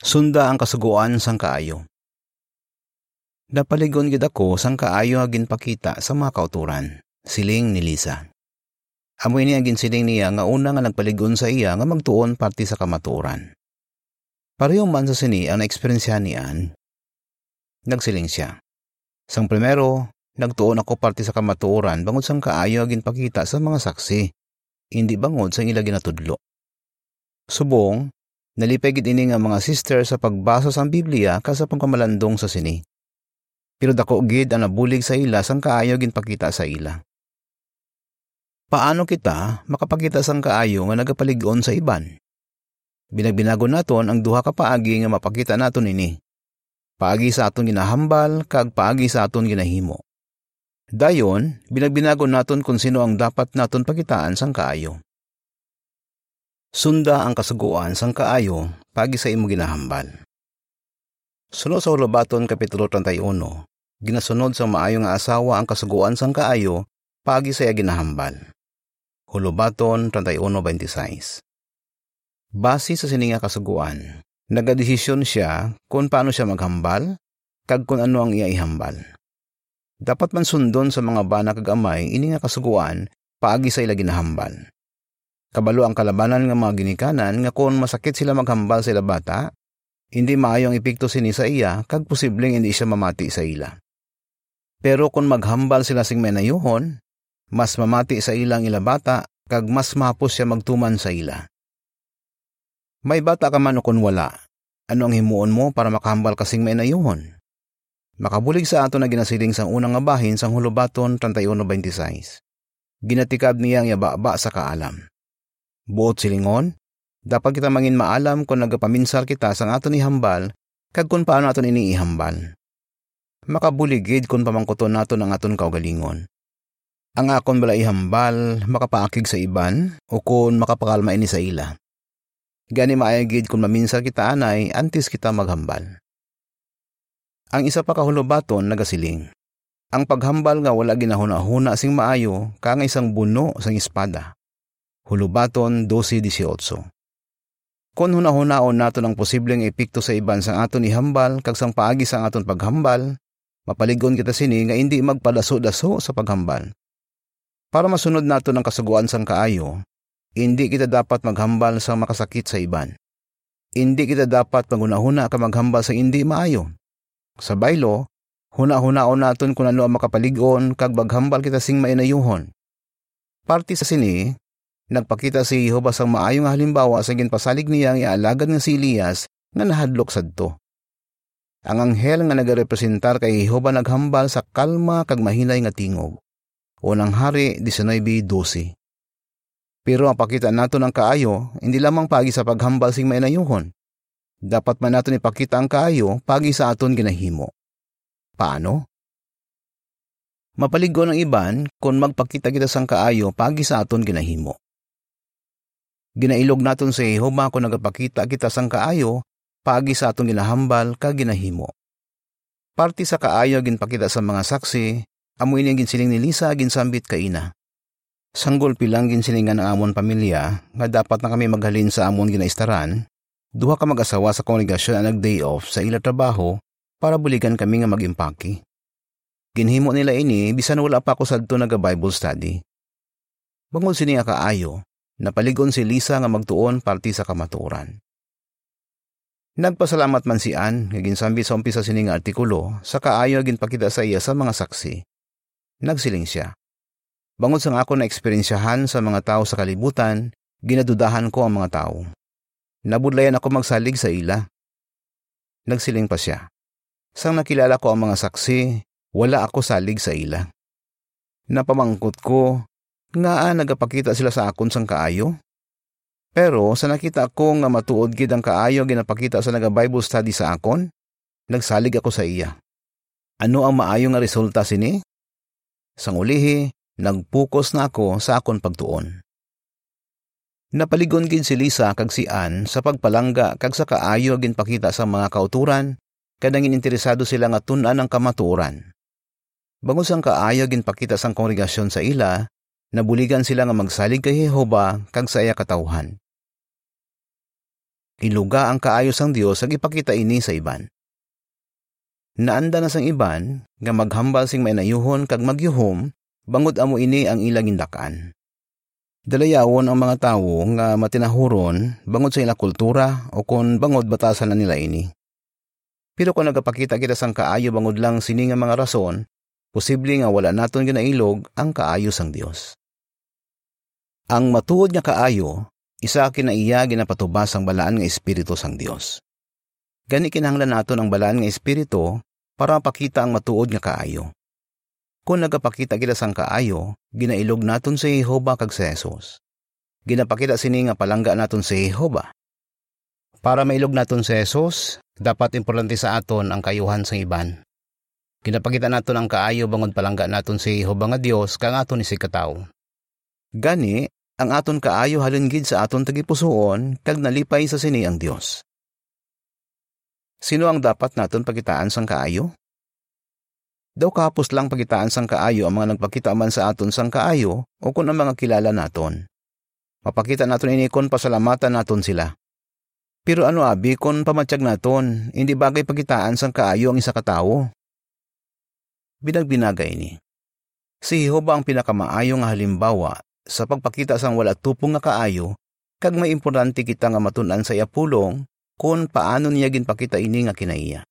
Sunda ang kasuguan sang kaayo. Napaligon gid ako sang kaayo agin pakita sa mga kauturan. Siling ni Lisa. Amoy niya agin siling niya nga una nga nagpaligon sa iya nga magtuon parte sa kamatuoran. Pareho man sa sini ang naeksperyensyahan niyan. Nagsiling siya. Sang primero, nagtuon ako parte sa kamatuoran bangod sang kaayo agin pakita sa mga saksi. Hindi bangod sang ila ginatudlo. Subong, Nalipay ini nga mga sister sa pagbasa sa Biblia kasa pagkamalandong sa sini. Pero dako gid ang nabulig sa ila sang kaayo ginpakita sa ila. Paano kita makapakita sang kaayo nga nagapaligon sa iban? Binagbinago naton ang duha ka paagi nga mapakita naton ini. Paagi sa aton ginahambal kag paagi sa aton ginahimo. Dayon, binagbinago naton kung sino ang dapat naton pakitaan sang kaayo. Sunda ang kasuguan sang kaayo pagi sa imo ginahambal. Sunod sa Hulubaton Kapitulo 31, ginasunod sa maayong nga asawa ang kasuguan sang kaayo pagi sa iya ginahambal. Hulubaton 31.26 Base sa sininga kasuguan, nagadesisyon siya kung paano siya maghambal, kag kung ano ang iya ihambal. Dapat man sundon sa mga bana kag amay ini nga kasuguan paagi sa ila ginahambal. Kabalo ang kalabanan nga mga ginikanan nga kung masakit sila maghambal sila bata, hindi maayong ipikto sini sa iya kag posibleng hindi siya mamati sa ila. Pero kung maghambal sila sing menayuhon, mas mamati sa ilang ila bata kag mas mahapos siya magtuman sa ila. May bata ka man o kung wala, ano ang himuon mo para makahambal kasing menayuhon? Makabulig sa ato na ginasiling sang unang nga bahin sang hulubaton 31.26. Ginatikab niyang yababa sa kaalam. Buot silingon, dapat kita mangin maalam kung nagapaminsar kita sang aton ihambal kag kung paano aton iniihambal. Makabuligid kung pamangkuton naton ang aton kaugalingon. Ang akon bala ihambal, makapaakig sa iban, o kung makapakalma ini sa ila. Gani maayagid kung maminsar kita anay, antis kita maghambal. Ang isa pa kahulubaton nagasiling. Ang paghambal nga wala ginahuna-huna sing maayo, kang isang buno sang espada. Hulubaton 12.18 Kung hunahunaon nato ang posibleng epekto sa iban sang aton ihambal kag sang paagi sang aton paghambal, mapaligon kita sini nga hindi magpadaso-daso sa paghambal. Para masunod nato ang kasuguan sang kaayo, hindi kita dapat maghambal sa makasakit sa iban. Hindi kita dapat maghunahuna ka maghambal sa hindi maayo. Sa baylo, huna-hunaon naton kung ano ang makapaligon kag maghambal kita sing mainayuhon. Parte sa sini, Nagpakita si Jehova sang maayong halimbawa sa ginpasalig niya ang ialagad nga si Elias nga nahadlok sadto. Ang anghel nga nagarepresentar kay Jehova naghambal sa kalma kag mahinay nga tingog. Unang hari 19:12. Pero ang pakita nato ng kaayo, hindi lamang pagi sa paghambal sing mainayuhon. Dapat man naton ipakita ang kaayo pagi sa aton ginahimo. Paano? Mapaligon ang iban kung magpakita kita sang kaayo pagi sa aton ginahimo. Ginailog naton sa Jehova kung nagapakita kita sang kaayo, pagi sa atong ginahambal ka ginahimo. Parti sa kaayo ginpakita sa mga saksi, amoy niya ginsiling ni Lisa ginsambit kaina. Sanggol pilang ginsilingan ang amon pamilya nga dapat na kami maghalin sa amon ginaistaran, duha ka mag-asawa sa kongregasyon ang nag-day off sa ila trabaho para buligan kami nga mag-impaki. Ginhimo nila ini bisan wala pa ako sadto naga-Bible study. Bangod sini kaayo, Napaligon si Lisa nga magtuon parti sa kamatuoran. Nagpasalamat man si Ann, nga ginsambi sa umpisa sining artikulo, sa kaayo ginpakita sa iya sa mga saksi. Nagsiling siya. Bangod sa ako na eksperyensyahan sa mga tao sa kalibutan, ginadudahan ko ang mga tao. Nabudlayan ako magsalig sa ila. Nagsiling pa siya. Sang nakilala ko ang mga saksi, wala ako salig sa ila. Napamangkot ko nga nagapakita sila sa akon sang kaayo. Pero sa nakita ko nga matuod gid ang kaayo ginapakita sa naga-Bible study sa akon, nagsalig ako sa iya. Ano ang maayo nga resulta sini? Sang ulihi, nagpukos na ako sa akon pagtuon. Napaligon gid si Lisa kag si Ann sa pagpalangga kag sa kaayo ginpakita sa mga kauturan kadangin interesado sila nga tun-an ang kamatuoran. Bangon sang kaayo ginpakita sang kongregasyon sa ila, nabuligan sila nga magsalig kay Jehova kag sa iya katawhan. iluga ang kaayo sang Dios ag ipakita ini sa iban. Naanda na sang iban nga maghambal sing mainayuhon kag magyuhom bangod amo ini ang ilang indakan. Dalayawon ang mga tawo nga matinahuron bangod sa ila kultura o kung bangod batasan na nila ini. Pero kung nagapakita kita sang kaayo bangod lang sini nga mga rason, posible nga wala naton ginailog ang kaayo sang Dios. Ang matuod nga kaayo, isa kinaiya ginapatubas ang balaan nga espiritu sang Dios. Gani kinahanglan naton ang balaan nga espiritu para mapakita ang matuod nga kaayo. Kung nagapakita kita sang kaayo, ginailog naton si Jehova kag si Jesus. Ginapakita sini nga palangga naton si Jehova. Para mailog naton si Jesus, dapat importante sa aton ang kayuhan sa iban. Ginapakita naton ang kaayo bangod palangga naton si Jehova nga Dios kang aton ni si katawo. Gani, ang aton kaayo halinggid sa aton tagipusoon kag nalipay sa sini ang Dios. Sino ang dapat naton pagitaan sang kaayo? Daw kapos lang pagitaan sang kaayo ang mga nagpakita man sa aton sang kaayo o kung ang mga kilala naton. Mapakita naton ini kon pasalamatan naton sila. Pero ano abi kon pamatsyag naton, hindi bagay pagitaan sang kaayo ang isa katawo. Binagbinagay ni. Si Jehovah ang pinakamaayo nga halimbawa sa pagpakita sang wala tupong nga kaayo, kag may importante kita nga matunan sa iyapulong kung paano niya ginpakita ini nga kinaiya.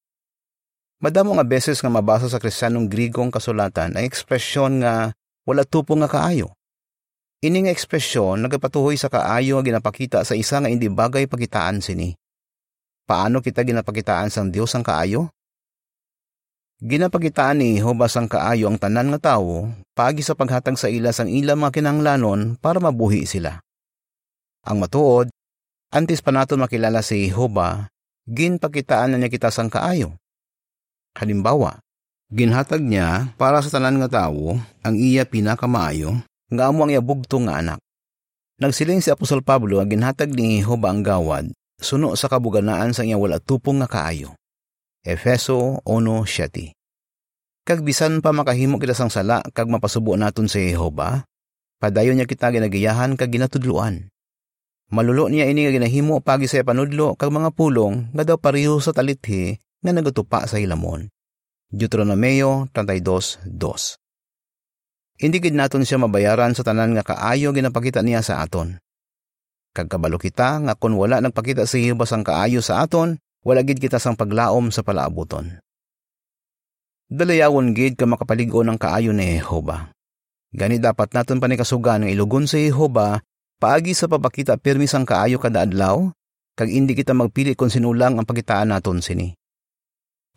Madamo nga beses nga mabasa sa Kristiyanong Grigong kasulatan ang ekspresyon nga wala tupo nga kaayo. Ini nga ekspresyon nagapatuhoy sa kaayo nga ginapakita sa isa nga hindi bagay pagitaan sini. Paano kita ginapakitaan sang Dios ang kaayo? Ginapagitaan ni Jehovah sang kaayo ang tanan nga tawo pagi sa paghatag sa ila sang ila mga kinanglanon para mabuhi sila. Ang matuod, antes pa naton makilala si Jehovah, ginpakitaan na niya kita sang kaayo. Halimbawa, ginhatag niya para sa tanan nga tawo ang iya pinakamaayo nga amo ang iyabugto nga anak. Nagsiling si Apostol Pablo ang ginhatag ni Jehovah ang gawad suno sa kabuganaan sa iya wala tupong nga kaayo. Efeso 1:7 Kag bisan pa makahimo kita sang sala kag mapasubo naton si Jehovah, padayon niya kita ginagiyahan kag ginatudluan. Malulo niya ini nga ginahimo pagi sa panudlo kag mga pulong nga daw pareho sa talithi nga nagatupa sa hilamon. Deuteronomeo 32.2 Hindi gid naton siya mabayaran sa tanan nga kaayo ginapakita niya sa aton. Kagkabalo kita nga kun wala nagpakita si Jehovah sang kaayo sa aton, wala gid kita sang paglaom sa palaabuton. Dalayawon gid ka makapaligo ng kaayo ni Jehovah. Gani dapat naton panikasugan nga ilugon si Jehovah paagi sa papakita pirmi sang kaayo kada adlaw, kag hindi kita magpili kung sinulang ang pagitaan naton sini.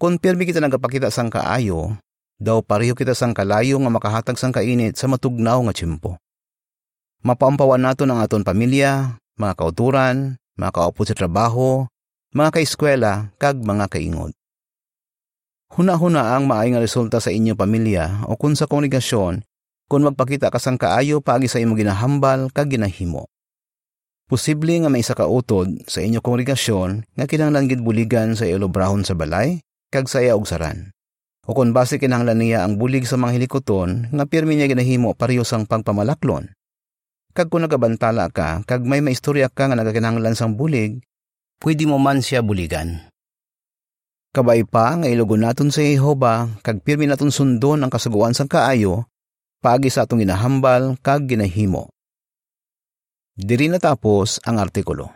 Kung pirmi kita nagapakita sang kaayo, daw pareho kita sang kalayo nga makahatag sang kainit sa matugnaw nga tiyempo. Mapaampawan nato ang aton pamilya, mga kauturan, mga kaupod sa trabaho, mga kaeskwela, kag mga kaingod. Huna-huna ang maay nga resulta sa inyong pamilya o kung sa kongregasyon kung magpakita ka sang kaayo paagi sa imong ginahambal kag ginahimo. Posible nga may isa kautod sa inyong kongregasyon nga kinahanglan gid buligan sa ilobrahon sa balay kag saya og saran. O kung base kinahanglan niya ang bulig sa mga hilikoton nga pirmi niya ginahimo pareho sang pagpamalaklon. Kag kung nagabantala ka kag may maistorya ka nga nagakinahanglan sang bulig, pwede mo man siya buligan. Kabay pa nga ilugon naton sa Jehova kag pirmi naton sundon ang kasuguan sang kaayo paagi sa atong ginahambal kag ginahimo. Diri natapos ang artikulo.